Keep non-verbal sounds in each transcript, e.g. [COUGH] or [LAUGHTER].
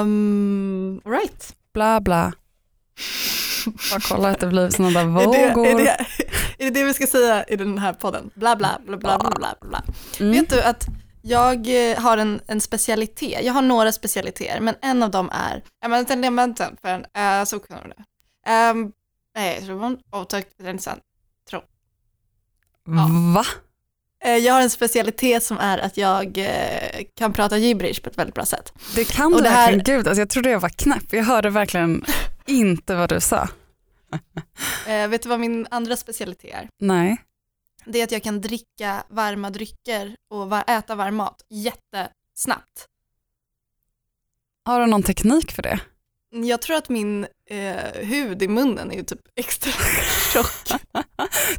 Um, right. Bla bla. Bara kolla att det blir sådana där [LAUGHS] Är det, vågor. är, det, är det det vi ska säga i den här podden? Bla bla bla bla bla bla bla. Mm. Vet du att jag eh, har en, en specialitet, jag har några specialiteter, men en av dem är, ja men vänta, vänta, för en, uh, så kan det. Um, nej, så var tack för den sen. Va? Eh, Jag har en specialitet som är att jag eh, kan prata gibberish på ett väldigt bra sätt. Det kan Och du det här- verkligen, gud alltså jag trodde jag var knäpp. Jag hörde verkligen inte vad du sa. Eh, vet du vad min andra specialitet är? Nej. Det är att jag kan dricka varma drycker och äta varm mat jättesnabbt. Har du någon teknik för det? Jag tror att min eh, hud i munnen är typ extra [LAUGHS] tjock.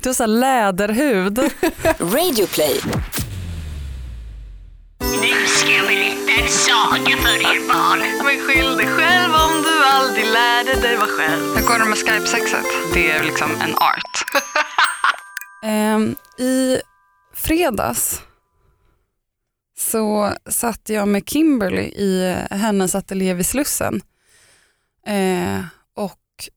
Du har så här läderhud. Radio play. Nu ska jag berätta en saga för er barn. Men skyll dig själv om du aldrig lärde dig vara själv. Hur går det med Skype-sexet? Det är liksom en art. [LAUGHS] Ehm, I fredags så satt jag med Kimberly i hennes ateljé vid Slussen eh, och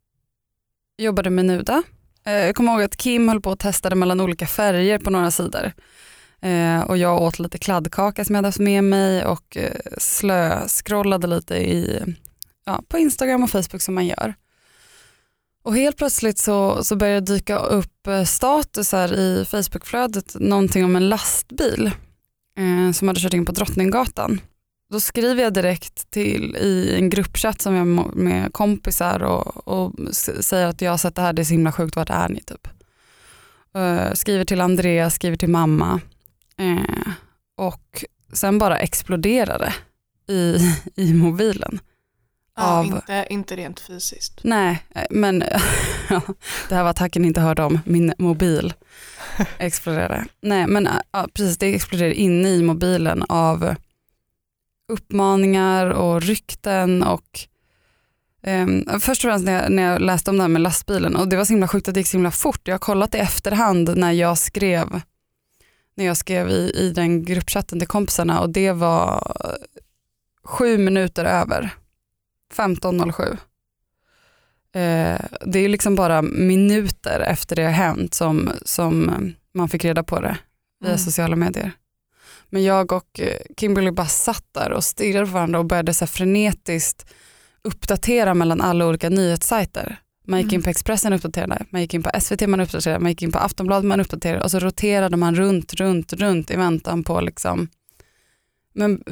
jobbade med Nuda. Eh, jag kommer ihåg att Kim höll på och testade mellan olika färger på några sidor. Eh, och jag åt lite kladdkaka som jag hade haft med mig och eh, slöskrollade lite i, ja, på Instagram och Facebook som man gör. Och helt plötsligt så, så började det dyka upp eh, statusar i Facebookflödet, någonting om en lastbil eh, som hade kört in på Drottninggatan. Då skriver jag direkt till i en gruppchatt som jag med kompisar och, och säger att jag har sett det här, det är så himla sjukt, vart är ni typ? Eh, skriver till Andreas, skriver till mamma eh, och sen bara exploderar det i, [LAUGHS] i mobilen. Ja, Av- inte, inte rent fysiskt. Nej, eh, men [LAUGHS] det här var attacken inte hörde om, min mobil [LAUGHS] exploderade. Nej, men ja, precis, det exploderade inne i mobilen av uppmaningar och rykten och ehm, först och främst när jag, när jag läste om det här med lastbilen och det var så himla sjukt att det gick så himla fort. Jag har kollat i efterhand när jag skrev när jag skrev i, i den gruppchatten till kompisarna och det var sju minuter över 15.07. Eh, det är liksom bara minuter efter det har hänt som, som eh, man fick reda på det via Mm. sociala medier. Men jag och eh, Kimberly bara satt där och stirrade på varandra och började så frenetiskt uppdatera mellan alla olika nyhetssajter. Man gick in Mm. på Expressen och uppdaterade, man gick in på SVT man uppdaterade, man gick in på Aftonbladet man uppdaterade och så roterade man runt, runt, runt i väntan på liksom men,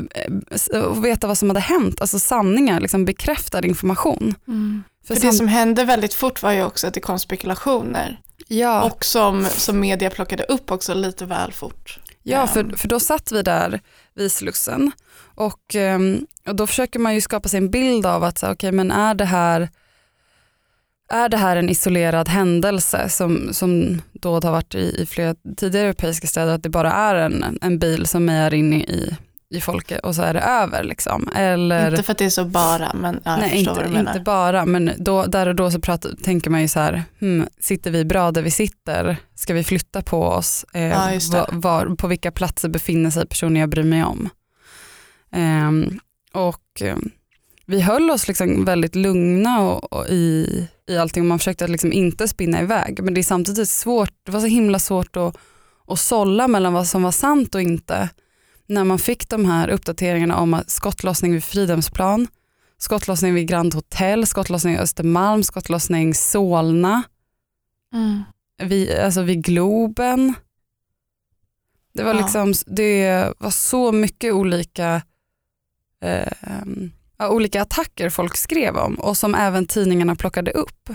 eh, och veta vad som hade hänt, alltså sanningar, liksom bekräftad information. Mm. För För det som hände väldigt fort var ju också att det kom spekulationer. ja, Och som, som media plockade upp också lite väl fort. Ja Ehm. för, för då satt vi där vid Slussen och, ehm, och då försöker man ju skapa sig en bild av att, okej men är det här är det här en isolerad händelse som, som då har varit i, i flera tidigare europeiska städer, att det bara är en, en bil som mejar in i, i, folket och så är det över liksom? Eller, Inte för att det är så bara, men ja, jag Nej, förstår inte, vad du menar. inte bara, men då, där och då så pratar, tänker man ju så här, hmm, sitter vi bra där vi sitter? Ska vi flytta på oss? Eh, Ja, var, var, på vilka platser befinner sig personer jag bryr mig om? Ehm, och eh, vi höll oss liksom väldigt lugna och, och i, i allting och man försökte liksom inte spinna iväg. Men det är samtidigt svårt, det var så himla svårt att, att sålla mellan vad som var sant och inte. När man fick de här uppdateringarna om att skottlossning vid Fridhemsplan, skottlossning vid Grand Hotel, skottlossning i Östermalm, skottlossning Solna, Mm. vid, alltså vid Globen. Det var, Ja. liksom, det var så mycket olika, eh, olika attacker folk skrev om och som även tidningarna plockade upp.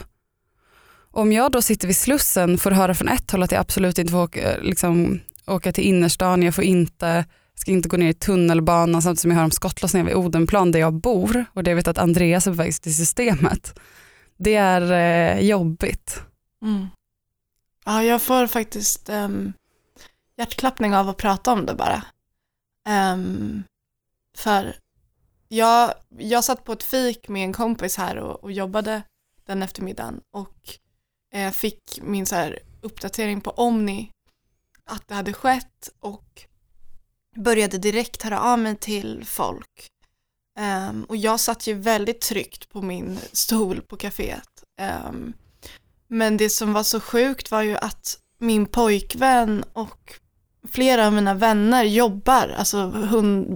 Om jag då sitter vid Slussen får höra från ett håll att jag absolut inte får åka, liksom, åka till innerstan, jag får inte, ska inte gå ner i tunnelbanan samtidigt som jag hör om skottlossningar vid Odenplan där jag bor och det jag vet att Andreas är på väg till systemet. Det är eh, jobbigt. Mm. Ja, jag får faktiskt um, hjärtklappning av att prata om det bara. Um, för jag, jag satt på ett fik med en kompis här och, och jobbade den eftermiddagen och eh, fick min så här uppdatering på Omni att det hade skett och började direkt höra av mig till folk Um, och jag satt ju väldigt tryggt på min stol på kaféet. Um, men det som var så sjukt var ju att min pojkvän och flera av mina vänner jobbar, alltså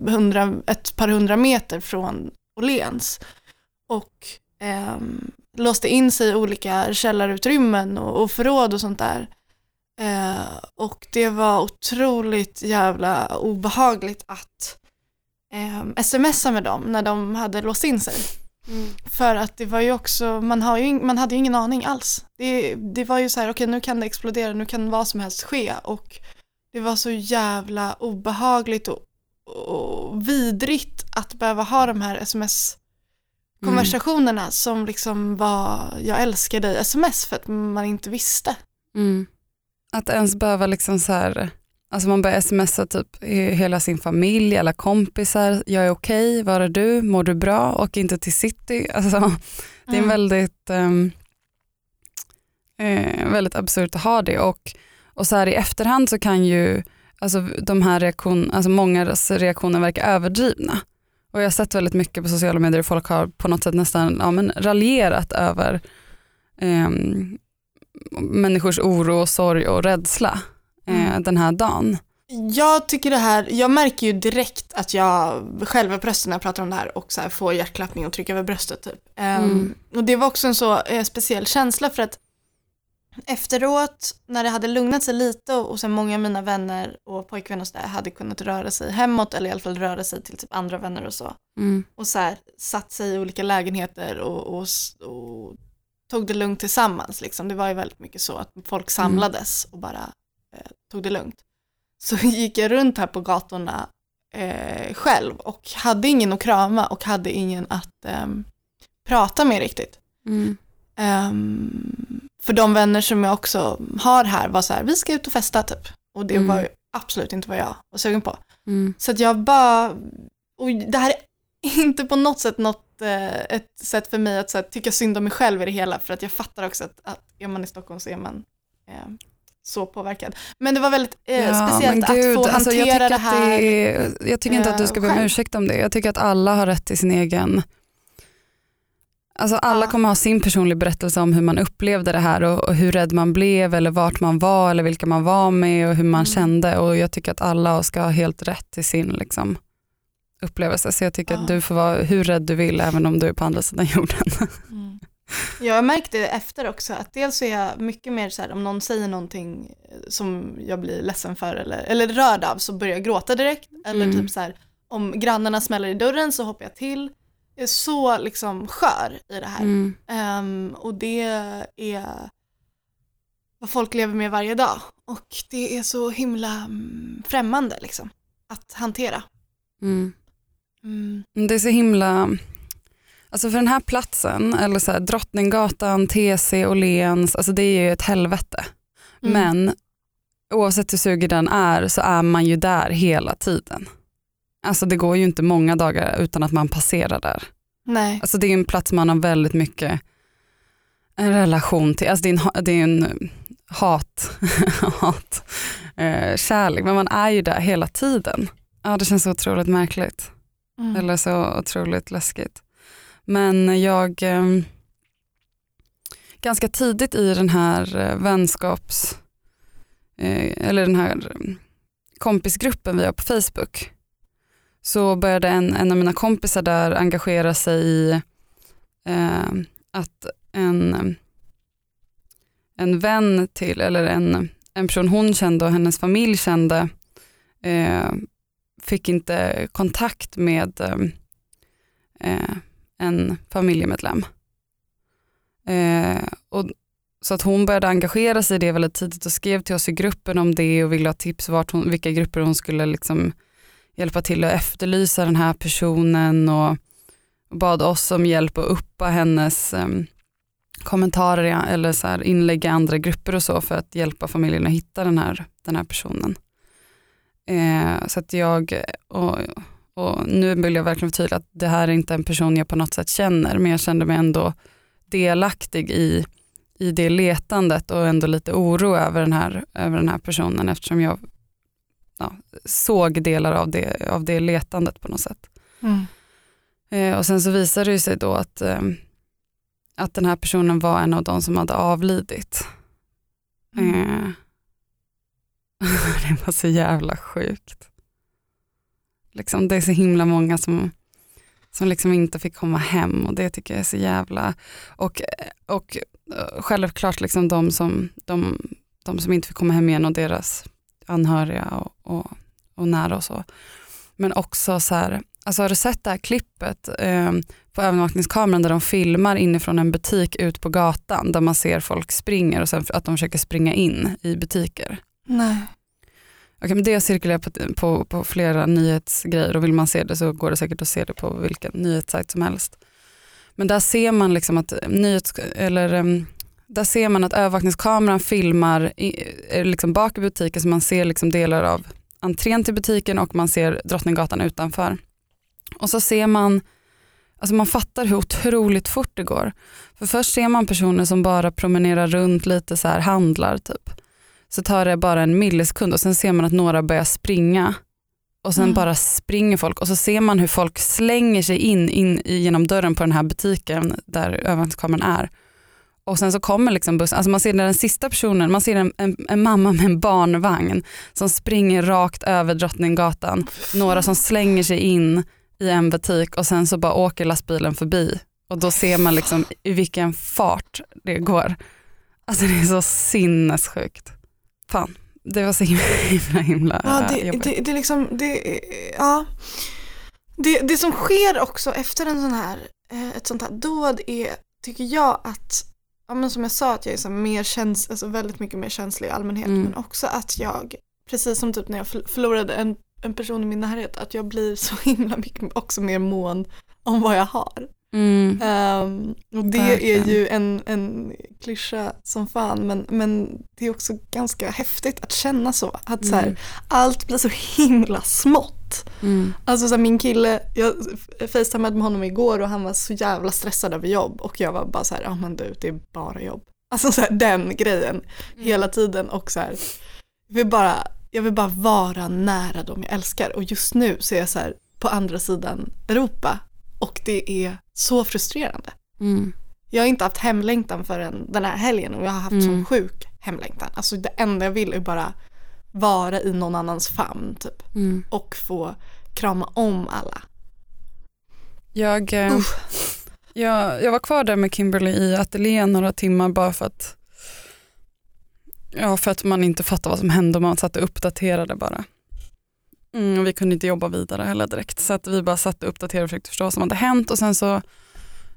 hundra, ett par hundra meter från Åhléns. Och um, låste in sig i olika källarutrymmen och, och förråd och sånt där. Eh, och det var otroligt jävla obehagligt att eh, smsa med dem när de hade låst in sig. Mm. För att det var ju också, man, har ju, man hade ju ingen aning alls. Det, det var ju så här, okej nu kan det explodera, nu kan vad som helst ske. Och det var så jävla obehagligt och, och vidrigt att behöva ha de här sms-konversationerna som liksom var, jag älskar dig, sms för att man inte visste. Mm. Att ens behöva liksom så här, alltså man börjar smsa typ hela sin familj, alla kompisar, jag är okej, var är du, mår du bra, åk inte till city. [LAUGHS] Alltså, det är Mm. väldigt, ehm, eh, väldigt absurt att ha det och, och så här i efterhand så kan ju alltså, de här reaktion, alltså mångas reaktioner verka överdrivna. Och jag har sett väldigt mycket på sociala medier och folk har på något sätt nästan ja, men raljerat över ehm, människors oro, och sorg och rädsla eh, Mm. den här dagen. Jag tycker det här, jag märker ju direkt att jag själv är bröstet när jag pratar om det här och så här får hjärtklappning och trycker över bröstet typ. Ehm, Mm. och det var också en så eh, speciell känsla för att efteråt när det hade lugnat sig lite och, och sen många av mina vänner och pojkvänner och så där hade kunnat röra sig hemåt eller i alla fall röra sig till typ andra vänner och så. Mm. Och så här satt sig i olika lägenheter och, och, och tog det lugnt tillsammans liksom. Det var ju väldigt mycket så att folk samlades och bara eh, tog det lugnt. Så [LAUGHS] gick jag runt här på gatorna eh, själv och hade ingen att krama och hade ingen att ehm, prata med riktigt. Mm. Ehm, för de vänner som jag också har här var så här, vi ska ut och festa typ. Och det Mm. var ju absolut inte vad jag var sugen på. Mm. Så att jag bara, och det här är [LAUGHS] inte på något sätt något, eh, ett sätt för mig att här, tycka synd om mig själv i det hela, för att jag fattar också att, att är man i Stockholm så är man eh, så påverkad. Men det var väldigt eh, Ja, speciellt men gud, att få alltså, jag hantera det att här. det är, Jag tycker inte att du ska eh, be om ursäkt om det. Jag tycker att alla har rätt till sin egen Alltså alla Ja. kommer ha sin personlig berättelse om hur man upplevde det här och, och hur rädd man blev eller vart man var eller vilka man var med och hur man Mm. kände och jag tycker att alla ska ha helt rätt till sin liksom, upplevelse. Så jag tycker Ja. att du får vara hur rädd du vill även om du är på andra sidan jorden. Mm. Ja, [LAUGHS] jag märkte efter också att dels så är jag mycket mer så här om någon säger någonting eh, som jag blir ledsen för eller, eller rörd av så börjar jag gråta direkt. Eller Mm. typ så här om grannarna smäller i dörren så hoppar jag till. Jag är så liksom skör i det här. Mm. Ehm, och det är vad folk lever med varje dag. Och det är så himla mm, främmande liksom att hantera. Mm. Mm. Det är så himla, alltså för den här platsen, eller så här, Drottninggatan, TC, Åhléns, alltså det är ju ett helvete. Mm. Men oavsett hur sugig den är så är man ju där hela tiden. Alltså det går ju inte många dagar utan att man passerar där. Nej. Alltså det är en plats man har väldigt mycket en relation till, alltså det är en, det är en hat, [LAUGHS] hat eh, kärlek, men man är ju där hela tiden. Ja det känns så otroligt märkligt. Mm. Eller så otroligt läskigt. Men jag, eh, ganska tidigt i den här eh, vänskaps, eh, eller den här eh, kompisgruppen vi har på Facebook, så började en, en av mina kompisar där engagera sig i eh, att en, en vän till, eller en, en person hon kände och hennes familj kände, eh, fick inte kontakt med ehm, eh, en familjemedlem. Eh, och, så att hon började engagera sig i det väldigt tidigt och skrev till oss i gruppen om det och ville ha tips vart hon, vilka grupper hon skulle liksom hjälpa till att efterlysa den här personen och, och bad oss om hjälp att uppa hennes eh, kommentarer eller så här inlägg i andra grupper och så för att hjälpa familjen att hitta den här, den här personen. Eh, så att jag, och, och nu vill jag verkligen förtydliga att det här är inte en person jag på något sätt känner men jag kände mig ändå delaktig i, i det letandet och ändå lite oro över den här, över den här personen eftersom jag ja, såg delar av det, av det letandet på något sätt. Mm. Eh, och sen så visade det sig då att, eh, att den här personen var en av de som hade avlidit. Mm. Eh, [LAUGHS] det var så jävla sjukt. Liksom, det är så himla många som, som liksom inte fick komma hem och det tycker jag är så jävla... Och, och eh, självklart liksom de, som, de, de som inte fick komma hem igen och deras anhöriga och, och, och nära och så. Men också så här, alltså har du sett det här klippet eh, på övervakningskameran där de filmar inifrån en butik ut på gatan där man ser folk springer och sen att de försöker springa in i butiker. Nej. Okay, men det cirkulerar på, på, på flera nyhetsgrejer och vill man se det så går det säkert att se det på vilken nyhetssajt som helst. Men där ser man liksom att nyhets, eller, där ser man att övervakningskameran filmar i, eh, liksom bak i butiken så man ser liksom delar av entrén till butiken och man ser Drottninggatan utanför. Och så ser man, alltså man fattar hur otroligt fort det går. För först ser man personer som bara promenerar runt lite så här handlar typ. Så tar det bara en millisekund och sen ser man att några börjar springa. Och sen Mm. bara springer folk och så ser man hur folk slänger sig in, in genom dörren på den här butiken där övervakningskameran är. Och sen så kommer liksom bussen, alltså man ser den sista personen, man ser en, en, en mamma med en barnvagn som springer rakt över Drottninggatan. Några som slänger sig in i en butik och sen så bara åker lastbilen förbi. Och då ser man liksom i vilken fart det går. Alltså det är så sinnessjukt. Fan, det var så himla [LAUGHS] himla, himla Ja, det, jobbigt. det, det, liksom, det, ja. det, det som sker också efter en sån här, eh, ett sånt här dåd är, tycker jag att, ja, men som jag sa, att jag är så mer käns, alltså väldigt mycket mer känslig i allmänhet, Mm. men också att jag, precis som typ när jag förl- förlorade en, en person i min närhet, att jag blir så [LAUGHS] himla mycket också mer mån om vad jag har. Mm. Ehm, och det Verkligen. är ju en, en klyscha som fan men, men det är också ganska häftigt att känna så. Att så här, Mm. allt blir så himla smått. Mm. Alltså så här, min kille, jag facetimade med honom igår och han var så jävla stressad över jobb och jag var bara så här, ja men du det är bara jobb. Alltså så här, den grejen hela tiden och så här, jag vill bara, jag vill bara vara nära dem jag älskar och just nu så är jag så här på andra sidan Europa och det är så frustrerande. Mm. Jag har inte haft hemlängtan förrän den här helgen och jag har haft Mm. sån sjuk hemlängtan. Alltså det enda jag vill är bara vara i någon annans famn typ Mm. och få krama om alla. Jag, eh, jag, jag var kvar där med Kimberly i ateljén några timmar bara för att, ja, för att man inte fattade vad som hände och man satt och uppdaterade bara. Mm, och vi kunde inte jobba vidare heller direkt så att vi bara satt och uppdaterade och försökte förstå vad som hade hänt och sen så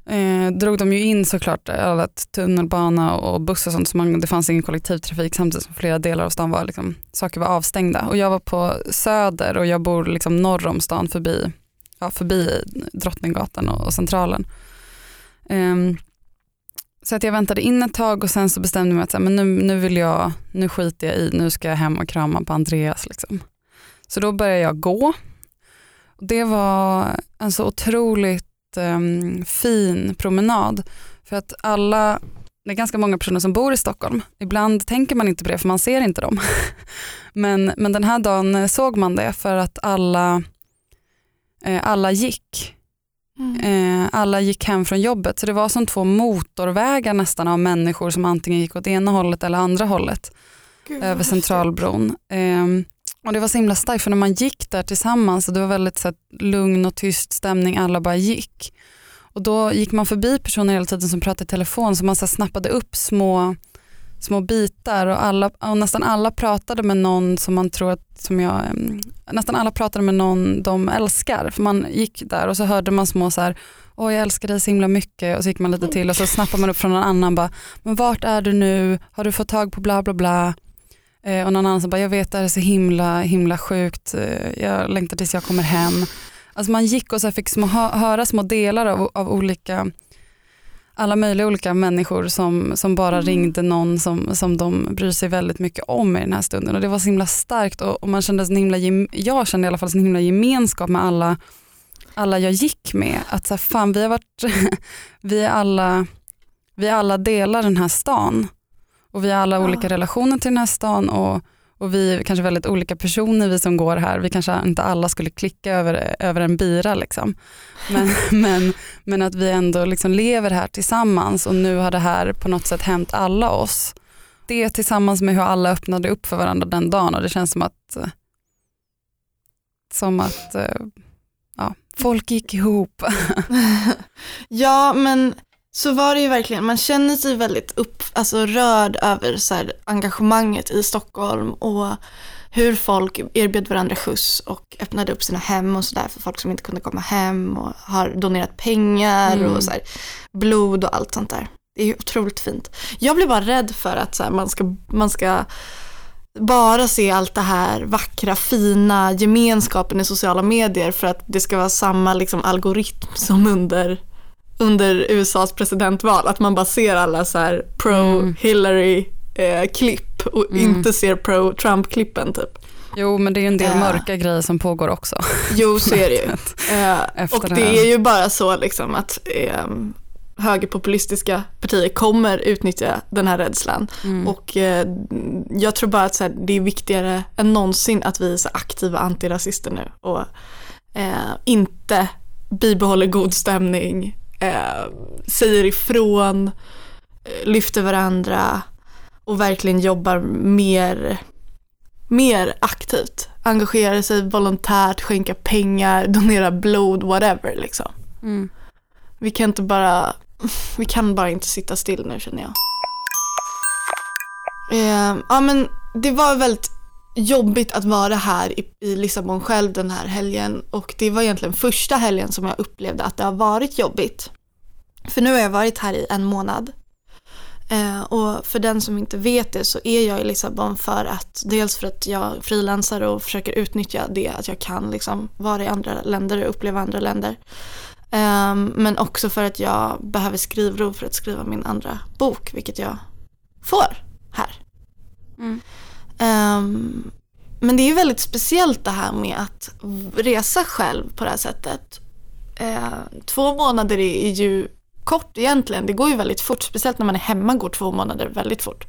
eh, drog de ju in såklart alla tunnelbana och bussar och sånt så man, det fanns ingen kollektivtrafik samtidigt som flera delar av stan var liksom, saker var avstängda och jag var på Söder och jag bor liksom norr om stan förbi, ja, förbi Drottninggatan och, och Centralen. Eh, så att jag väntade in ett tag och sen så bestämde jag mig att så här, men nu, nu vill jag, nu skiter jag i, nu ska jag hem och krama på Andreas. Liksom. Så då började jag gå. Det var en så otroligt ehm, fin promenad. För att alla, det är ganska många personer som bor i Stockholm. Ibland tänker man inte på det för man ser inte dem. [LAUGHS] men, men den här dagen såg man det för att alla, eh, alla gick. Eh, alla gick hem från jobbet så det var som två motorvägar nästan av människor som antingen gick åt ena hållet eller andra hållet Gud, över. Centralbron. Ehm, och det var så himla starkt för när man gick där tillsammans och det var väldigt så här, lugn och tyst stämning, alla bara gick. Och då gick man förbi personer hela tiden som pratade i telefon så man så här, snappade upp små, små bitar och, alla, och nästan alla pratade med någon som man tror att, som jag, nästan alla pratade med någon de älskar. För man gick där och så hörde man små så här, åh jag älskar dig så himla mycket och så gick man lite till och så snappade man upp från någon annan bara, men vart är du nu, har du fått tag på bla bla bla. Eh, och någon annan som bara, jag vet det här är så himla himla sjukt, eh, jag längtar tills jag kommer hem. Alltså man gick och så fick små, hö- höra små delar av, av olika, alla möjliga olika människor som, som bara Mm. ringde någon som, som de bryr sig väldigt mycket om i den här stunden. Och det var så himla starkt och, och man kände en himla, jag kände i alla fall en himla gemenskap med alla, alla jag gick med. Att så här, fan vi har varit, [LAUGHS] vi alla, vi alla delar den här stan. Och vi har alla Ja. olika relationer till den här stan och, och vi är kanske väldigt olika personer vi som går här. Vi kanske inte alla skulle klicka över, över en bira liksom. Men, [LAUGHS] men, men att vi ändå liksom lever här tillsammans och nu har det här på något sätt hänt alla oss. Det tillsammans med hur alla öppnade upp för varandra den dagen och det känns som att som att eh, ja, folk gick ihop. [LAUGHS] ja, men så var det ju verkligen. Man känner sig väldigt upp, alltså rörd över så här, engagemanget i Stockholm och hur folk erbjöd varandra skjuts och öppnade upp sina hem och sådär för folk som inte kunde komma hem och har donerat pengar mm. och så här, blod och allt sånt där. Det är ju otroligt fint. Jag blir bara rädd för att så här, man, ska, man ska bara se allt det här vackra, fina, gemenskapen i sociala medier för att det ska vara samma liksom, algoritm som under, under USAs presidentval. Att man bara ser alla så här pro-Hillary-klipp eh, och mm. inte ser pro-Trump-klippen typ. Jo men det är en del uh, mörka grejer som pågår också. Jo så är det ju. [LAUGHS] Uh, och det, är ju bara så liksom att um, högerpopulistiska partier kommer utnyttja den här rädslan. Mm. Och eh, jag tror bara att här, det är viktigare än någonsin att vi är så aktiva antirasister nu och eh, inte bibehåller god stämning, eh, säger ifrån, eh, lyfter varandra och verkligen jobbar mer, mer aktivt. Engagerar sig volontärt, skänka pengar, [LAUGHS] donera blod, whatever liksom. Mm. Vi kan inte bara [LAUGHS] vi kan bara inte sitta still nu känner jag. Eh, ja men det var väldigt jobbigt att vara här i, i Lissabon själv den här helgen och det var egentligen första helgen som jag upplevde att det har varit jobbigt. För nu har jag varit här i en månad. Eh, och för den som inte vet det så är jag i Lissabon för att dels för att jag frilansar och försöker utnyttja det att jag kan liksom vara i andra länder och uppleva andra länder. Eh, men också för att jag behöver skrivrov för att skriva min andra bok, vilket jag får här. Mm. Um, men det är väldigt speciellt det här med att resa själv på det här sättet. Uh, två månader är ju kort egentligen, det går ju väldigt fort, speciellt när man är hemma går två månader väldigt fort.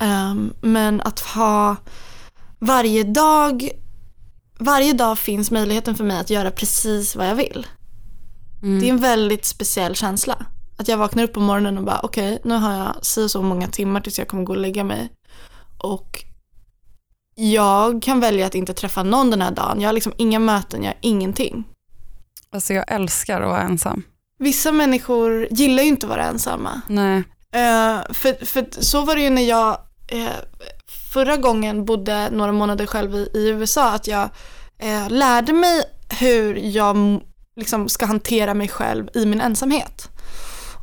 Um, men att ha varje dag, varje dag finns möjligheten för mig att göra precis vad jag vill. Mm. Det är en väldigt speciell känsla. Att jag vaknar upp på morgonen och bara okej, okay, nu har jag si så många timmar tills jag kommer gå och lägga mig. Och jag kan välja att inte träffa någon den här dagen. Jag har liksom inga möten, jag har ingenting. Alltså jag älskar att vara ensam. Vissa människor gillar ju inte att vara ensamma. Nej. Uh, för, för så var det ju när jag uh, förra gången bodde några månader själv i, i USA, att jag uh, lärde mig hur jag liksom ska hantera mig själv i min ensamhet.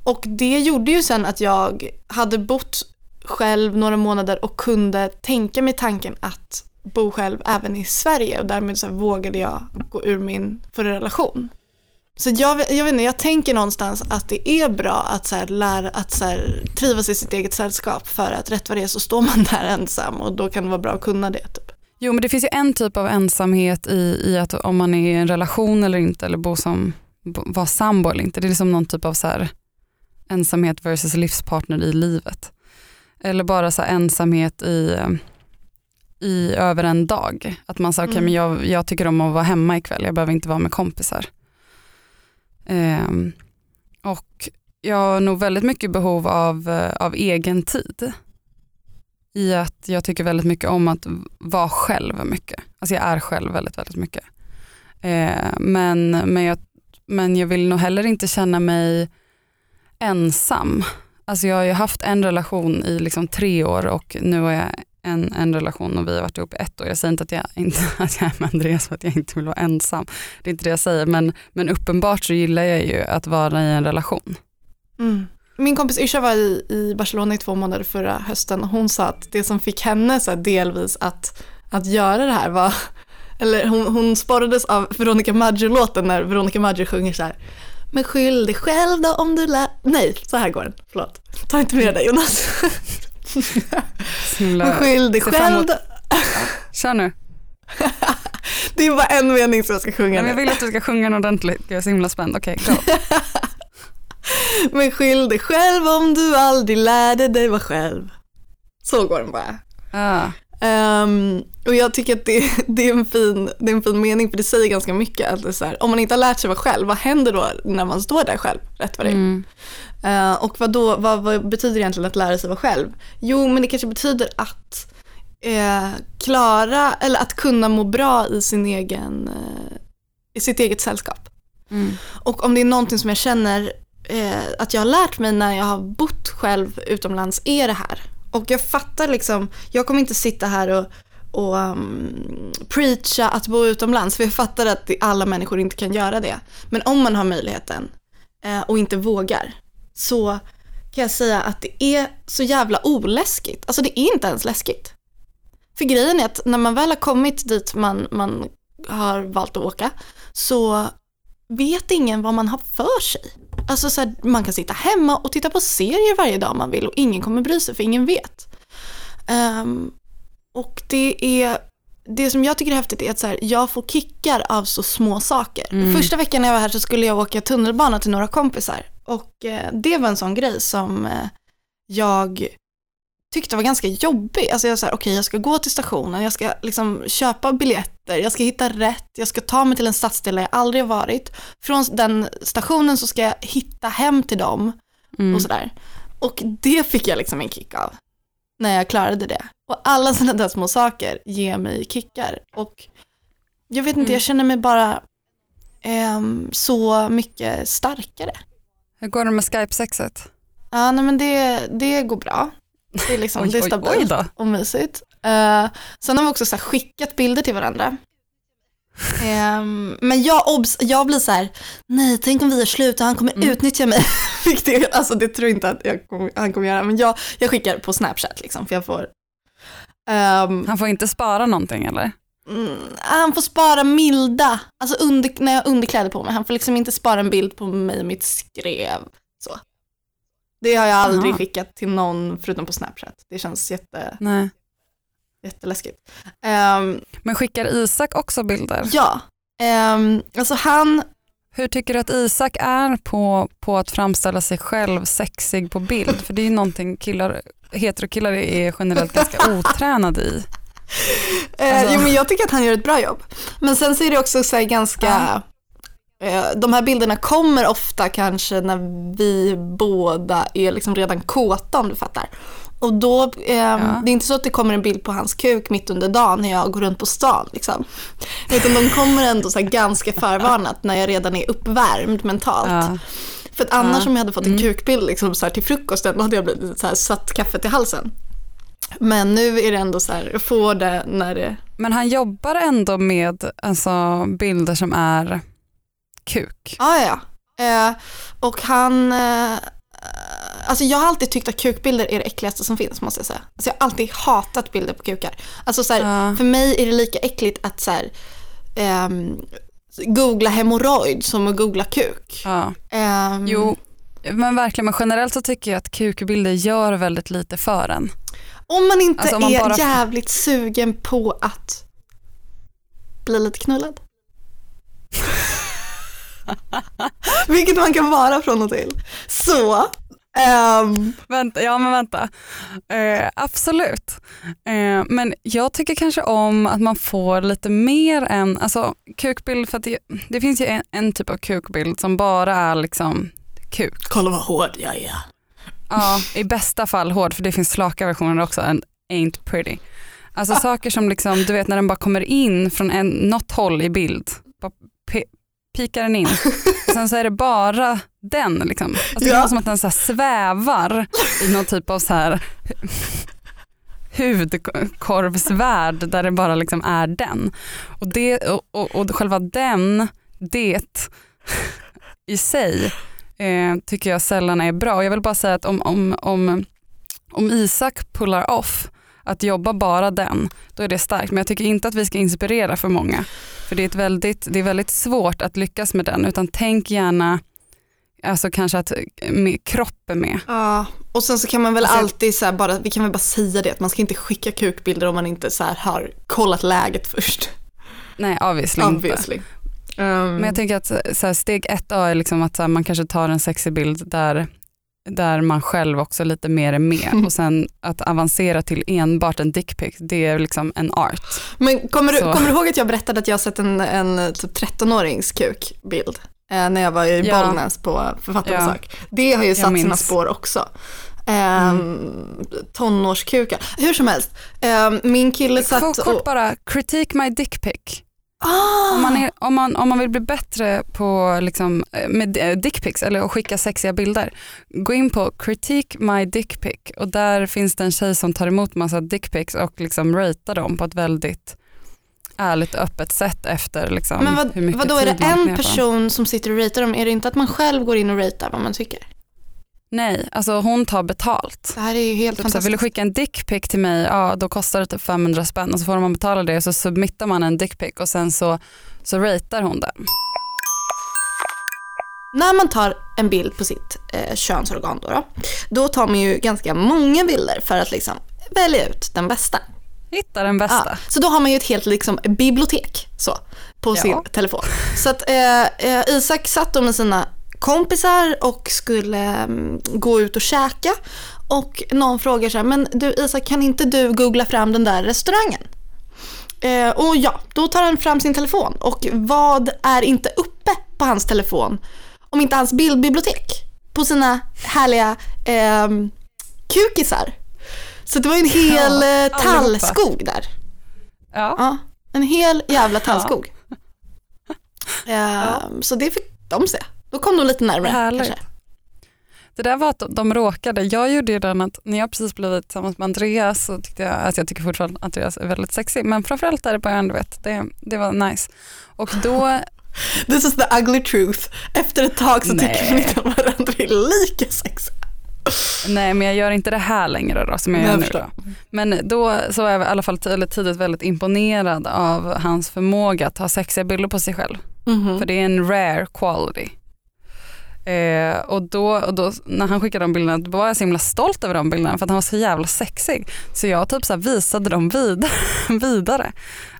Och det gjorde ju sen att jag hade bott själv några månader och kunde tänka mig tanken att bo själv även i Sverige och därmed så vågade jag gå ur min förra relation. Så jag, jag vet inte, jag tänker någonstans att det är bra att, så här, lära, att så här, trivas i sitt eget sällskap för att rätt vad det är så står man [LAUGHS] där ensam och då kan det vara bra att kunna det. Typ. Jo men det finns ju en typ av ensamhet i, i att om man är i en relation eller inte eller bo som, var sambo eller inte. Det är liksom någon typ av så här, ensamhet versus livspartner i livet. Eller bara så ensamhet i, i över en dag. Att man säger, okej okay, mm. men jag, jag tycker om att vara hemma ikväll, jag behöver inte vara med kompisar. Um, och jag har nog väldigt mycket behov av, av egen tid i att jag tycker väldigt mycket om att vara själv mycket. Alltså jag är själv väldigt, väldigt mycket. Eh, men, men, jag, men jag vill nog heller inte känna mig ensam. Alltså jag har ju haft en relation i liksom tre år och nu har jag en, en relation och vi har varit ihop i ett år. Jag säger inte att jag, [LAUGHS] inte, att jag är med Andreas för att jag inte vill vara ensam. Det är inte det jag säger men, men uppenbart så gillar jag ju att vara i en relation. Mm. Min kompis Isha var i, i Barcelona i två månader förra hösten och hon sa att det som fick henne så delvis att, att göra det här var, [LAUGHS] eller hon, hon sporrades av Veronica Maggio-låten när Veronica Maggio sjunger så här men skyll dig själv då om du lär... Nej, så här går den. Förlåt. Ta inte med dig Jonas. men skyll dig själv då... Kör nu. [LAUGHS] det är bara en mening som jag ska sjunga nu. Jag vill att du ska sjunga den ordentligt. Jag är så himla spänd. Okej, okay, go. [LAUGHS] Men skyll dig själv om du aldrig lärde dig vara själv. Så går den bara. Ah. Ehm, och jag tycker att det, [LAUGHS] det, är en fin, det är en fin mening för det säger ganska mycket. Att det är så här, om man inte har lärt sig vara själv, vad händer då när man står där själv? Rätt vad det är. Mm. Eh, och vad, då, vad, vad betyder egentligen att lära sig vara själv? Jo, men det kanske betyder att eh, klara, eller att kunna må bra i, sin egen, eh, i sitt eget sällskap. Mm. Och om det är någonting som jag känner eh, att jag har lärt mig när jag har bott själv utomlands är det här. Och jag fattar liksom, jag kommer inte sitta här och, och um, preacha att bo utomlands, för jag fattar att alla människor inte kan göra det. Men om man har möjligheten eh, och inte vågar, så kan jag säga att det är så jävla oläskigt. Alltså det är inte ens läskigt. För grejen är att när man väl har kommit dit man, man har valt att åka, så vet ingen vad man har för sig. Alltså så här, man kan sitta hemma och titta på serier varje dag man vill och ingen kommer bry sig för ingen vet. Ehm, och det är, det som jag tycker är häftigt är att så här, jag får kickar av så små saker. Mm. Första veckan när jag var här så skulle jag åka tunnelbana till några kompisar och eh, det var en sån grej som eh, jag tyckte var ganska jobbig. Alltså jag sa, okej jag ska gå till stationen, jag ska liksom köpa biljetter, jag ska hitta rätt, jag ska ta mig till en stadsdel där jag aldrig har varit. Från den stationen så ska jag hitta hem till dem Mm. och sådär. Och det fick jag liksom en kick av när jag klarade det. Och alla sådana där små saker ger mig kickar. Och jag vet inte, Mm. jag känner mig bara ehm, så mycket starkare. Hur går det med Skype-sexet? Ja, nej men det, det går bra. Det är, liksom, Oj, det är oj, stabilt oj då. och mysigt. Uh, sen har vi också så skickat bilder till varandra. Ehm, men jag, obs, jag blir så här, nej tänk om vi är slut och han kommer Mm. utnyttja mig. [LAUGHS] Alltså det tror jag inte att jag kommer, han kommer göra, men jag, jag skickar på Snapchat liksom, för jag får ehm, Han får inte spara någonting eller? Mm, han får spara milda, alltså under, när jag har underkläder på mig. Han får liksom inte spara en bild på mig och mitt skrev. Så. Det har jag aldrig Aha. skickat till någon förutom på Snapchat. Det känns jätte, Nej. Jätteläskigt. Ehm, Men skickar Isak också bilder? ja, um, alltså han, Hur tycker du att Isak är på, på att framställa sig själv sexig på bild? För det är ju någonting killar, heterokillar är generellt ganska [LAUGHS] otränade i. eh, Alltså- jo men jag tycker att han gör ett bra jobb. Men sen så är det också så ganska, eh, de här bilderna kommer ofta kanske när vi båda är liksom redan kåta om du fattar. Och då, eh, det är inte så att det kommer en bild på hans kuk mitt under dagen när jag går runt på stan liksom. Utan de kommer ändå så ganska förvarnat när jag redan är uppvärmd mentalt. Ja. För att annars Ja. om jag hade fått en Mm. kukbild liksom så här till frukosten, då hade jag blivit så här, satt kaffet i halsen. Men nu är det ändå så här, jag får det när det, Men han jobbar ändå med alltså, bilder som är kuk. ja ja. Eh, och han, eh, alltså jag har alltid tyckt att kukbilder är det äckligaste som finns måste jag säga. Alltså jag har alltid hatat bilder på kukar. Alltså så här, Ja. för mig är det lika äckligt att så här, ehm, googla hemorrojd som att googla kuk. Ja. Ehm, Jo, men verkligen. Men generellt så tycker jag att kukbilder gör väldigt lite för en. Om man inte Alltså, om man är bara- jävligt sugen på att bli lite knullad. [LAUGHS] Vilket man kan vara från och till. Så, ehm, Vänta, ja men vänta. Eh, absolut. Eh, men jag tycker kanske om att man får lite mer än, alltså kukbild, för att det, det finns ju en, en typ av kukbild som bara är liksom kuk. kolla vad hård jag är. Ja, i bästa fall hård, för det finns slaka versioner också, and ain't pretty. Alltså saker som liksom, du vet när den bara kommer in från en, något håll i bild, bara pikar den in. Och [LAUGHS] sen så är det bara den liksom. Alltså det Ja. är som att den så svävar i någon typ av så här hudkorvsvärld där det bara liksom är den. Och, det, och, och, och själva den, det i sig eh, tycker jag sällan är bra. Och jag vill bara säga att om, om, om, om Isak pullar off att jobba bara den, då är det starkt. Men jag tycker inte att vi ska inspirera för många. För det är, ett väldigt, det är väldigt svårt att lyckas med den, utan tänk gärna alltså kanske att med, kroppen med. Ja, och sen så kan man väl Alltså- alltid så bara, vi kan väl bara säga det, att man ska inte skicka kukbilder om man inte så har kollat läget först. Nej, obviously inte. Obviously. Um, Men jag tänker att så här, steg ett A är liksom att så här, man kanske tar en sexig bild där där man själv också lite mer är med [LAUGHS] och sen att avancera till enbart en dickpic, det är liksom en art. Men kommer du, Så. kommer du ihåg att jag berättade att jag sett en, en typ 13-årings kukbild? Eh, när jag var i Ja. Bollnäs på författarbesök. Det har ju satt sina. Mm. spår också. Ehm, Tonårskukar. Hur som helst, ehm, min kille satt Kort, och... kort bara, critique my dickpic. Ah! Om man, är, om, man, om man vill bli bättre på liksom, eh, med eh, dickpics eller att skicka sexiga bilder, gå in på critique my dickpic och där finns det en tjej som tar emot massa dickpics och liksom ratear dem på ett väldigt ärligt öppet sätt efter liksom, Men vad, hur mycket vad då är det en person som sitter och ratear dem? Är det inte att man själv går in och ratear vad man tycker? Nej, alltså hon tar betalt. Det här är ju helt Typ så här, vill du fantastiskt. skicka en dickpic till mig, ja då kostar det typ 500 spänn och så får man betala det och så submittar man en dickpic och sen så, så ratear hon den. När man tar en bild på sitt eh, könsorgan då, då, då tar man ju ganska många bilder för att liksom välja ut den bästa. Hitta den bästa. Ja, så då har man ju ett helt liksom, bibliotek så, på Ja. sin telefon. Så att eh, eh, Isak satt då med sina kompisar och skulle mm, gå ut och käka. Och någon frågar så här, men du Isak kan inte du googla fram den där restaurangen? Eh, och ja, då tar han fram sin telefon. Och vad är inte uppe på hans telefon om inte hans bildbibliotek på sina härliga eh, kukisar? Så det var en hel Ja, ja, allihopa. tallskog där. Ja. Ja, en hel jävla tallskog. Ehm, Så det fick de se. Då kom de lite närmare Härligt. kanske. Det där var att de råkade, jag gjorde ju den att när jag precis blivit tillsammans med Andreas så tyckte jag, alltså jag tycker fortfarande att Andreas är väldigt sexig men framförallt där i början, du vet, det, det var nice. Och då, [LAUGHS] This is the ugly truth. Efter ett tag så tycker Nej. man inte att varandra är lika sexiga. nej men jag gör inte det här längre då som jag gör jag nu förstår. då. Men då så var jag i alla fall tidigt väldigt imponerad av hans förmåga att ta sexiga bilder på sig själv. Mhm. För det är en rare quality. Eh, och, då, och då när han skickade de bilderna då var jag så himla stolt över de bilderna för att han var så jävla sexig. Så jag typ så visade dem vidare. [LAUGHS] vidare.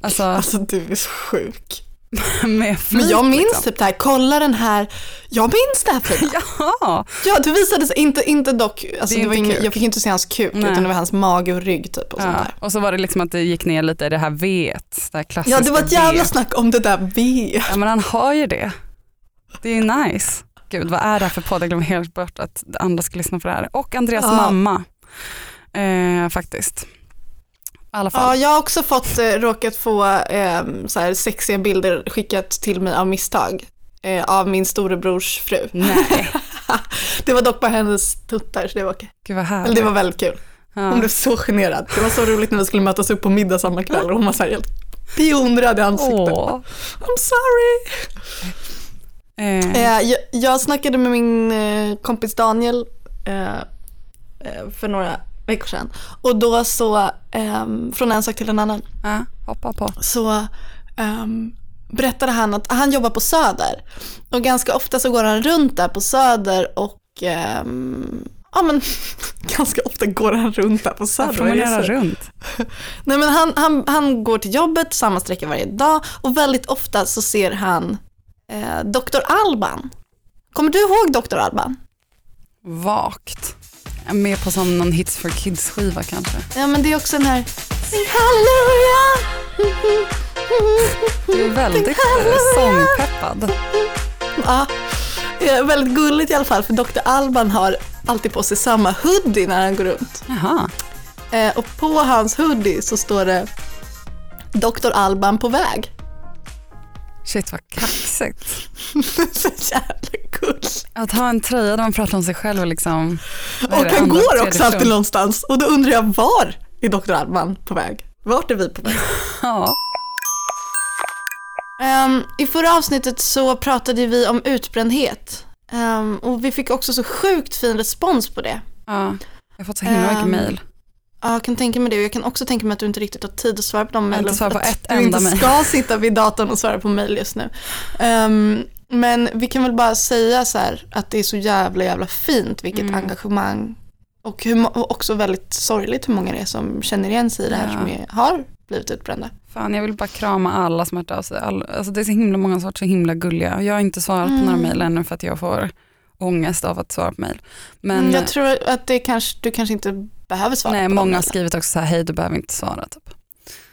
Alltså Alltså du är så sjuk. [LAUGHS] med flit, Men jag minns liksom. typ det här, kolla den här, jag minns det här Frida. [LAUGHS] Ja, Ja, du visade, inte, inte dock, alltså Det det var inte ingen, jag fick inte se hans kuk Nej. utan det var hans mage och rygg typ och sånt ja. där. Och så var det liksom att det gick ner lite i det här V, det här klassiska Ja, det var ett jävla V. snack om det där V. Ja men han har ju det. Det är ju nice. Gud vad är det här för podd? Jag glömde helt bort att andra ska lyssna på det här. Och Andreas Ja. mamma. Eh, faktiskt. Ja, jag har också fått, eh, råkat få eh, så här sexiga bilder skickat till mig av misstag. Eh, av min storebrors fru. Nej, [LAUGHS] Det var dock bara hennes tuttar så det var okej. gud vad härligt. Eller det var väldigt kul. Hon ja. blev så generad. Det var så roligt när vi skulle mötas upp på middag samma kväll och hon var så här helt pionröd i ansiktet. Åh. I'm sorry. Eh, Eh, jag, jag snackade med min eh, kompis Daniel eh, för några veckor sedan. Och då så, ehm, från en sak till en annan, ja, hoppa på. så ehm, berättade han att han jobbar på Söder. Och ganska ofta så går han runt där på Söder och ehm, Ja men [LAUGHS] ganska ofta går han runt där på Söder. Vad får man göra runt? [LAUGHS] Nej men han, han, han går till jobbet samma sträcka varje dag och väldigt ofta så ser han eh, Dr. Alban. Kommer du ihåg Dr. Alban? Vagt. Med på som någon Hits for Kids skiva kanske. Ja men det är också den här Sing halleluja! Du är väldigt eh, sångpeppad. Ja, det är väldigt gulligt i alla fall för Dr. Alban har alltid på sig samma hoodie när han går runt. Jaha. Eh, och på hans hoodie så står det Dr. Alban på väg. Shit vad kaxigt. [LAUGHS] så jävla gulligt. Att ha en tröja där man pratar om sig själv och liksom... Och han går också alltid någonstans och då undrar jag var är Dr. Alban på väg? Vart är vi på väg? [LAUGHS] Ja. Ehm, I förra avsnittet så pratade vi om utbrändhet Ehm, och vi fick också så sjukt fin respons på det. ja. Jag har fått så himla mycket Ehm, mejl. Ja, jag kan tänka mig det och jag kan också tänka mig att du inte riktigt har tid att svara på de mejlen. för på att ett du inte ska sitta vid datorn och svara på mejl just nu. Ehm, men vi kan väl bara säga så här att det är så jävla jävla fint vilket Mm. engagemang och, hur, och också väldigt sorgligt hur många det är som känner igen sig i det här Ja. som är, har blivit utbrända. Fan, jag vill bara krama alla som har hört av sig. All, alltså det är så himla många som har varit så himla gulliga. Jag har inte svarat på Mm. några mejl ännu för att jag får ångest av att svara på mejl. Men Mm, jag tror att det kanske, du kanske inte behöver svara nej, på många har skrivit också så här, hej du behöver inte svara. Typ.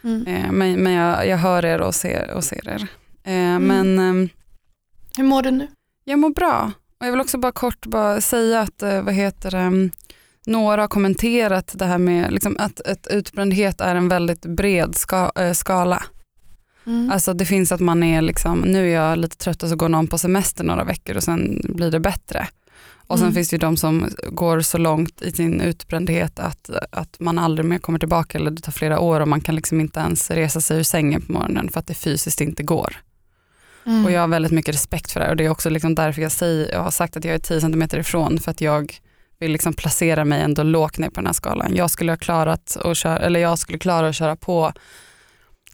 Mm. Eh, men men jag, jag hör er och ser, och ser er. Eh, Mm. Men ehm, Hur mår du nu? jag mår bra. Och jag vill också bara kort bara säga att eh, vad heter det, mm, några har kommenterat det här med liksom, att, att utbrändhet är en väldigt bred ska, eh, skala. Mm. Alltså det finns att man är liksom, nu är jag lite trött och så går någon på semester några veckor och sen blir det bättre. Och sen Mm. finns det ju de som går så långt i sin utbrändhet att, att man aldrig mer kommer tillbaka eller det tar flera år och man kan liksom inte ens resa sig ur sängen på morgonen för att det fysiskt inte går. Mm. Och jag har väldigt mycket respekt för det här och det är också liksom därför jag, säger, jag har sagt att jag är 10 cm ifrån för att jag vill liksom placera mig ändå lågt ner på den här skalan. Jag skulle ha klarat att köra, eller jag skulle klara att köra på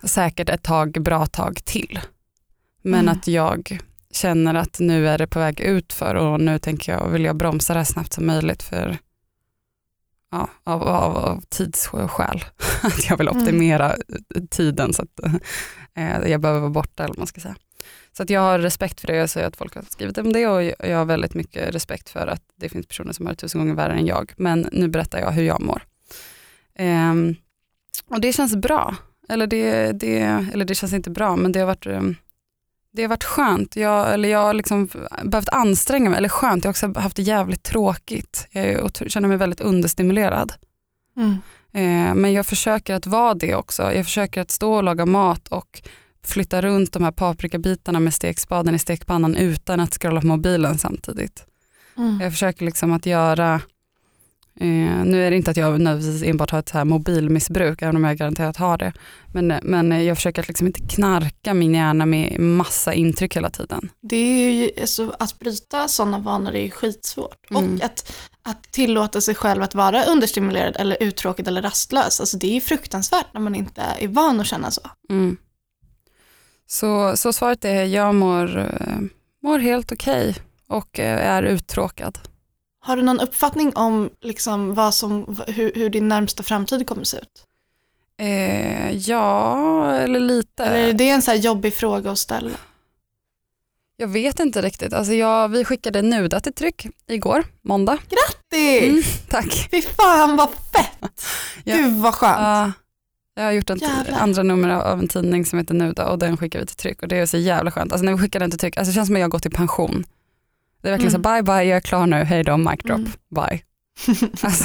säkert ett tag, bra tag till. Men Mm. att jag känner att nu är det på väg ut för och nu tänker jag, vill jag bromsa det här snabbt som möjligt för ja, av, av, av tidsskäl. [LAUGHS] Att jag vill Mm. optimera tiden så att [LAUGHS] eh, jag behöver vara borta eller vad man ska säga. Så att jag har respekt för det, jag säger att folk har skrivit om det och jag har väldigt mycket respekt för att det finns personer som har det tusen gånger värre än jag. Men nu berättar jag hur jag mår. Ehm, och det känns bra. Eller det, det, eller det känns inte bra, men det har varit, ehm, det har varit skönt. Jag, eller jag har liksom behövt anstränga mig, eller skönt, jag har också haft det jävligt tråkigt. Jag känner mig väldigt understimulerad. Mm. Eh, men jag försöker att vara det också. Jag försöker att stå och laga mat och flytta runt de här paprikabitarna med stekspaden i stekpannan utan att scrolla på mobilen samtidigt. Mm. Jag försöker liksom att göra, eh, nu är det inte att jag nödvändigtvis enbart har ett så här mobilmissbruk, även om jag garanterat har det, men, men jag försöker att liksom inte knarka min hjärna med massa intryck hela tiden. Det är ju, alltså, att bryta sådana vanor är ju skitsvårt. Mm. Och att, att tillåta sig själv att vara understimulerad eller uttråkad eller rastlös, alltså det är ju fruktansvärt när man inte är van att känna så. Mm. Så, så svaret är, jag mår, eh, mår helt okej och eh, är uttråkad. Har du någon uppfattning om liksom vad som, hur, hur din närmsta framtid kommer se ut? Eh, ja, eller lite. Eller är det en så här jobbig fråga att ställa? Jag vet inte riktigt. Alltså jag, vi skickade nuda till tryck igår, måndag. Det! Mm, tack. Fy fan vad fett! Ja. Gud vad skönt. Ja, jag har gjort ett Jävlar. andra nummer av en tidning som heter Nuda och den skickar vi till tryck och det är så jävla skönt. Alltså när vi skickar den till tryck, alltså det känns som att jag har gått i pension. Det är verkligen Mm. så bye bye, jag är klar nu, hej då, mic drop, Mm. bye. [LAUGHS] Alltså,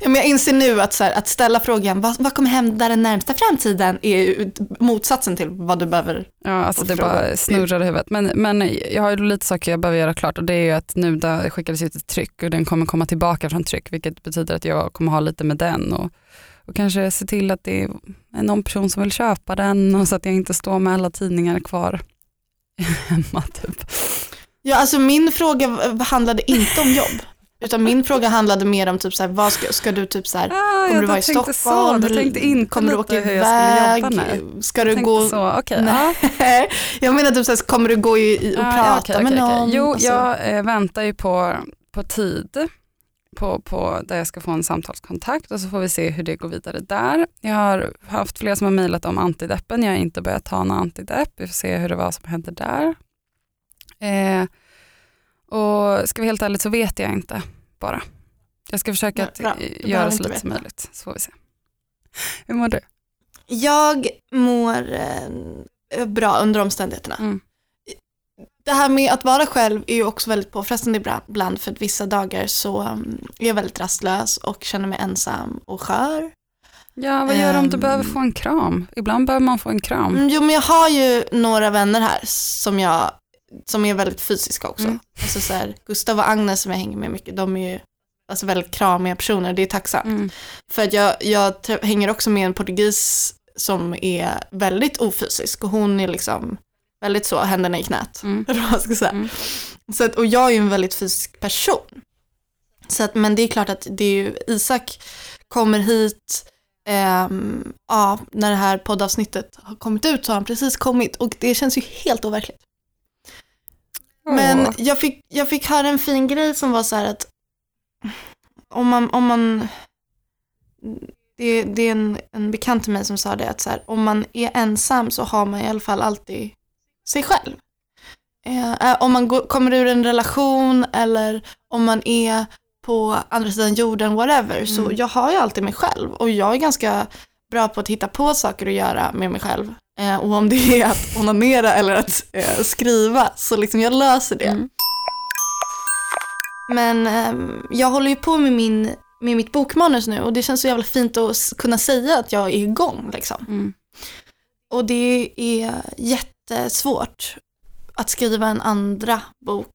Ja, men jag inser nu att, så här, att ställa frågan vad, vad kommer hända den närmsta framtiden är motsatsen till vad du behöver. ja, alltså det fråga. bara snurrar i huvudet. Men, men jag har ju lite saker jag behöver göra klart och det är ju att Nuda skickades ut till tryck och den kommer komma tillbaka från tryck vilket betyder att jag kommer ha lite med den och, och kanske se till att det är någon person som vill köpa den och så att jag inte står med alla tidningar kvar [LAUGHS] hemma typ. Ja, alltså min fråga handlade inte om jobb. Utan min fråga handlade mer om typ så här, vad ska, ska du typ så här, Ah, kommer du vara i Stockholm? Så, du kommer du åka iväg? Ska du gå? så, okej. Nej. ja. [LAUGHS] jag menar typ så här, kommer du gå i, och Ah, prata ja, okej, med någon? Jo, Alltså, jag eh, väntar ju på, på tid på, på där jag ska få en samtalskontakt och så får vi se hur det går vidare där. Jag har haft flera som har mejlat om antideppen, jag har inte börjat ta någon antidepp, vi får se hur det var som hände där. Eh, och ska vi helt ärligt så vet jag inte bara. Jag ska försaka Nej, att bra. göra så lite som möjligt, så får vi se. Hur mår du? Jag mår eh, bra under omständigheterna. Mm. Det här med att vara själv är ju också väldigt påfrestande ibland- för att vissa dagar så um, är jag väldigt rastlös och känner mig ensam och skör. Ja, vad gör du om du Ehm. behöver få en kram? Ibland behöver man få en kram. Mm, jo men jag har ju några vänner här som jag som är väldigt fysiska också. Mm. Alltså så här, Gustav och Agnes som jag hänger med mycket, de är ju alltså väldigt kramiga personer, det är tacksamt. Mm. För att jag, jag hänger också med en portugis som är väldigt ofysisk och hon är liksom väldigt så, händerna i knät. Mm. [LAUGHS] Man ska säga. Mm. Så att, och jag är ju en väldigt fysisk person. Så att, men det är klart att det är ju, Isak kommer hit, ehm, ja, när det här poddavsnittet har kommit ut så har han precis kommit och det känns ju helt overkligt. Men jag fick, jag fick höra en fin grej som var så här att om man, om man det, det är en, en bekant till mig som sa det att så här, om man är ensam så har man i alla fall alltid sig själv. eh, om man går, kommer ur en relation eller om man är på andra sidan jorden, whatever. Så Mm. jag har ju alltid mig själv och jag är ganska bra på att hitta på saker att göra med mig själv. Eh, och om det är att onanera eller att eh, skriva, så liksom jag löser det. Mm. Men ehm, jag håller ju på med, min, med mitt bokmanus nu och det känns så jävla fint att kunna säga att jag är igång. Liksom. Mm. Och det är jättesvårt att skriva en andra bok.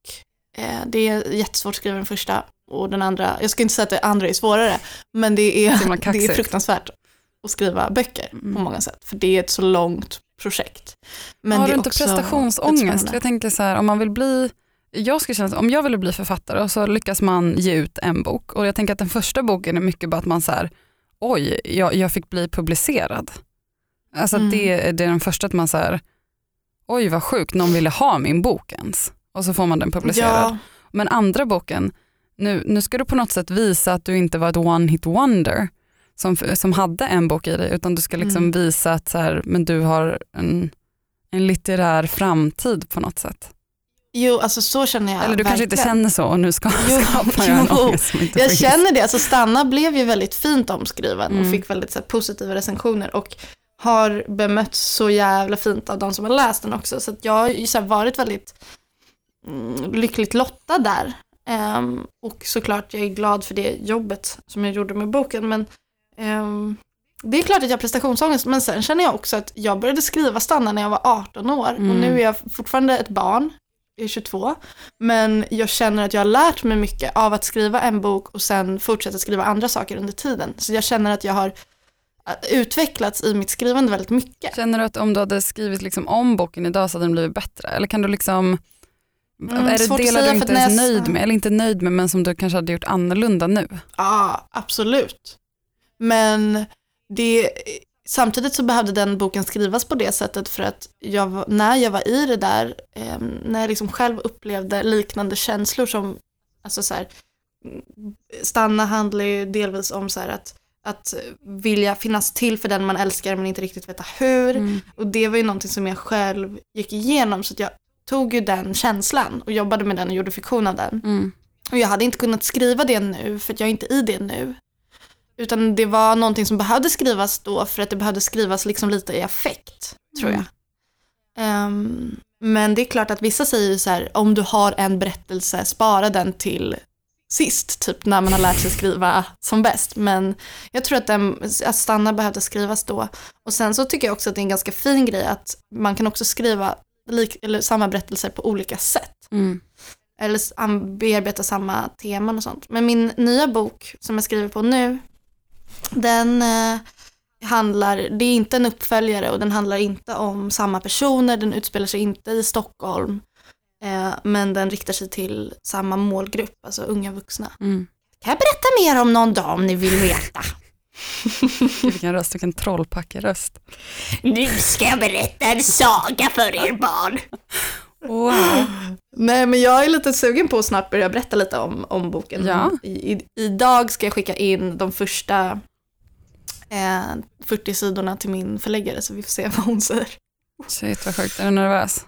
Eh, det är jättesvårt att skriva den första och den andra, jag ska inte säga att det andra är svårare, men det är, det är [LAUGHS] fruktansvärt att skriva böcker på Mm. många sätt. För det är ett så långt projekt. Men har du inte prestationsångest? Jag tänker så här, om man vill bli, jag skulle känna, om jag ville bli författare och så lyckas man ge ut en bok och jag tänker att den första boken är mycket bara att man så här, oj, jag, jag fick bli publicerad. Alltså Mm. det, det är den första att man så här, oj vad sjukt, någon ville ha min bok ens. Och så får man den publicerad. Ja, Men andra boken, nu, nu ska du på något sätt visa att du inte var ett one hit wonder som, som hade en bok i dig, utan du ska liksom Mm. visa att så här, men du har en, en litterär framtid på något sätt. jo, alltså så känner jag Eller du kanske inte verkligen. känner så och nu ska Jo, skapar jag en ångest som inte Jag finns. känner det, alltså Stanna blev ju väldigt fint omskriven Mm. och fick väldigt så här, positiva recensioner och har bemötts så jävla fint av de som har läst den också. Så jag har ju så här, varit väldigt mm, lyckligt lottad där. Ehm, och såklart jag är glad för det jobbet som jag gjorde med boken. Men ehm, det är klart att jag har prestationsångest, men sen känner jag också att jag började skriva Stanna när jag var 18 år Mm. och nu är jag fortfarande ett barn, jag är 22, men jag känner att jag har lärt mig mycket av att skriva en bok och sen fortsätta skriva andra saker under tiden. Så jag känner att jag har äh, utvecklats i mitt skrivande väldigt mycket. Känner du att om du hade skrivit liksom om boken idag så hade den blivit bättre? Eller kan du liksom, Mm, är det delar du inte ens jag- nöjd med, eller inte nöjd med, men som du kanske hade gjort annorlunda nu? Ja, absolut. Men det, samtidigt så behövde den boken skrivas på det sättet för att jag, när jag var i det där, eh, när jag liksom själv upplevde liknande känslor som, alltså så här, stanna handlar ju delvis om så här att, att vilja finnas till för den man älskar men inte riktigt veta hur. Mm. Och det var ju någonting som jag själv gick igenom så jag tog ju den känslan och jobbade med den och gjorde fiktion av den. Mm. Och jag hade inte kunnat skriva det nu för att jag är inte i det nu. Utan det var någonting som behövde skrivas då för att det behövde skrivas liksom lite i affekt, tror jag. Ehm, men det är klart att vissa säger så här, om du har en berättelse, spara den till sist, typ när man har lärt sig skriva som bäst. Men jag tror att, den, att stanna behövde skrivas då. Och sen så tycker jag också att det är en ganska fin grej att man kan också skriva lik, eller samma berättelser på olika sätt Mm. eller bearbeta samma teman och sånt. Men min nya bok som jag skriver på nu, den eh, handlar, det är inte en uppföljare och den handlar inte om samma personer, den utspelar sig inte i Stockholm, eh, men den riktar sig till samma målgrupp, alltså unga vuxna. Mm. Kan jag berätta mer om någon dag om ni vill veta? [LAUGHS] Vilken röst, vilken trollpackeröst. Nu ska jag berätta en saga för er barn. Wow. Nej men jag är lite sugen på att snart börja berätta lite om, om boken. Ja. I, i, idag ska jag skicka in de första 40 sidorna till min förläggare så vi får se vad hon säger. Shit vad sjukt, är du nervös?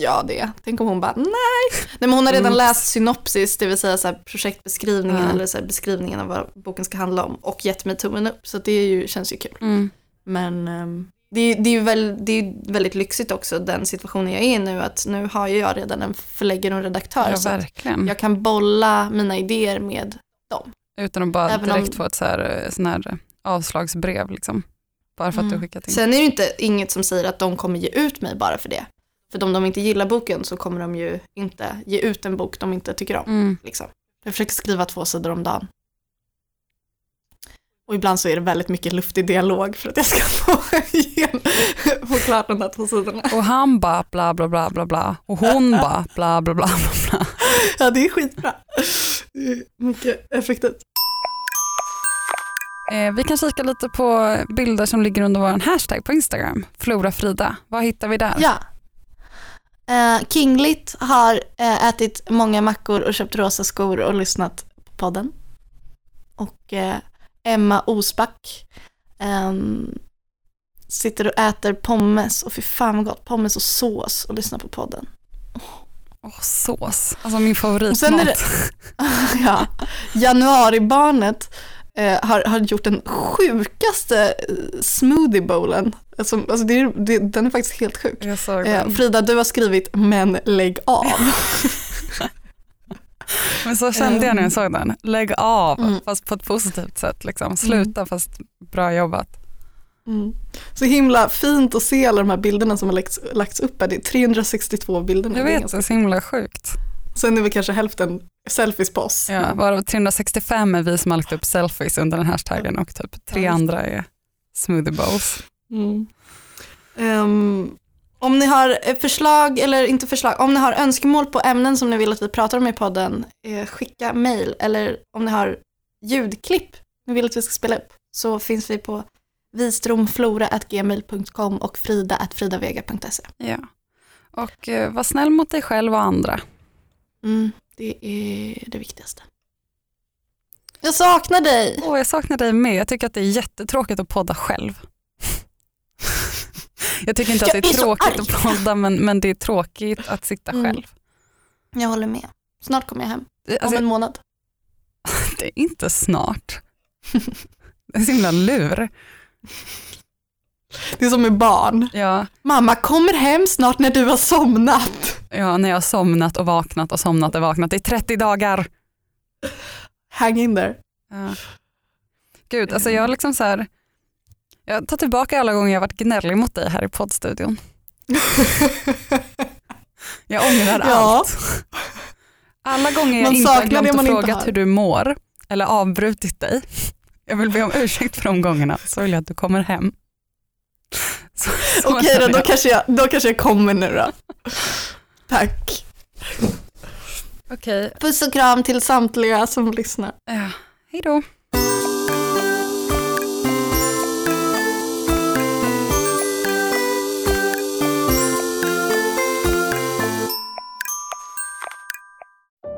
Ja det, tänk om hon bara nej. Nej men hon har redan Mm. läst synopsis, det vill säga så projektbeskrivningen Ja. eller så beskrivningen av vad boken ska handla om och gett mig tummen upp så det är ju, känns ju kul. Mm. Men ehm, det, är- det är ju väl, det är väldigt lyxigt också den situationen jag är i nu att nu har ju jag redan en förläggare och en redaktör Ja så jag kan bolla mina idéer med Utan att bara Även om- direkt få ett så här, eh, sån här avslagsbrev liksom. Bara för att du Mm. skickat in. Sen är det inte inget som säger att de kommer ge ut mig bara för det. För om de inte gillar boken så kommer de ju inte ge ut en bok de inte tycker om. Mm. Liksom. Jag försöker skriva två sidor om dagen. Och ibland så är det väldigt mycket luftig dialog för att jag ska [LAUGHS] få, igen, få klart de där två sidorna. Och han bara bla bla bla bla bla och hon bara bla bla bla bla bla. Ja, det är skitbra. Mycket effektivt. Eh, vi kan kika lite på bilder som ligger under vår hashtag på Instagram, Flora Frida. Vad hittar vi där? Ja. Eh, Kinglit har eh, ätit många mackor och köpt rosa skor och lyssnat på podden. Och eh, Emma Osback ehm, sitter och äter pommes och fy fan vad gott, pommes och sås och lyssnar på podden. Åh, sås, alltså min favoritmat. sen är det- [LAUGHS] ja, januaribarnet eh, har, har gjort den sjukaste eh, smoothie bowlen. Alltså, alltså det är, det, den är faktiskt helt sjuk. Eh. Frida, du har skrivit men lägg av. [LAUGHS] Men så kände jag när jag såg den. Lägg av, Mm. fast på ett positivt sätt. Liksom. Sluta, fast bra jobbat. Mm. Så himla fint att se alla de här bilderna som har lagts, lagts upp här. Det är 362 bilder. Jag vet, det är så himla sjukt. Sen är väl kanske hälften selfies på oss. Ja, varav 365 är vi som har lagt upp selfies under den hashtaggen och typ tre andra är smoothie bowls. Mm. Ehm, om ni har eh, förslag, eller inte förslag, om ni har önskemål på ämnen som ni vill att vi pratar om i podden, eh, skicka mail. Eller om ni har ljudklipp ni vill att vi ska spela upp, så finns vi på vistromflora.gmail.com och frida.fridavega.se. Ja. Och eh, var snäll mot dig själv och andra. Mm, det är det viktigaste. Jag saknar dig! Åh, jag saknar dig med. Jag tycker att det är jättetråkigt att podda själv. [LAUGHS] jag tycker inte att Jag det är är tråkigt att podda men, men det är tråkigt att sitta Mm. själv. Jag håller med. Snart kommer jag hem. Om Alltså, en månad. [LAUGHS] det är inte snart. Det är så himla lur. Det är som med barn. Ja, Mamma kommer hem snart när du har somnat. ja, när jag har somnat och vaknat och somnat och vaknat i 30 dagar. Hang in there. Ja. Gud, alltså jag liksom så här, jag tar tillbaka alla gånger jag varit gnällig mot dig här i poddstudion. [LAUGHS] Jag ångrar Ja. allt. Alla gånger jag Man inte har glömt att fråga hur du mår eller avbrutit dig. Jag vill be om ursäkt för de gångerna så vill jag att du kommer hem. [LAUGHS] Så- så Okej då, då kanske, jag, då kanske jag kommer nu då. Tack. Okej, Puss och kram till samtliga som lyssnar. ja, hej då.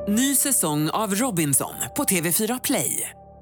Ny säsong av Robinson på TV4 Play.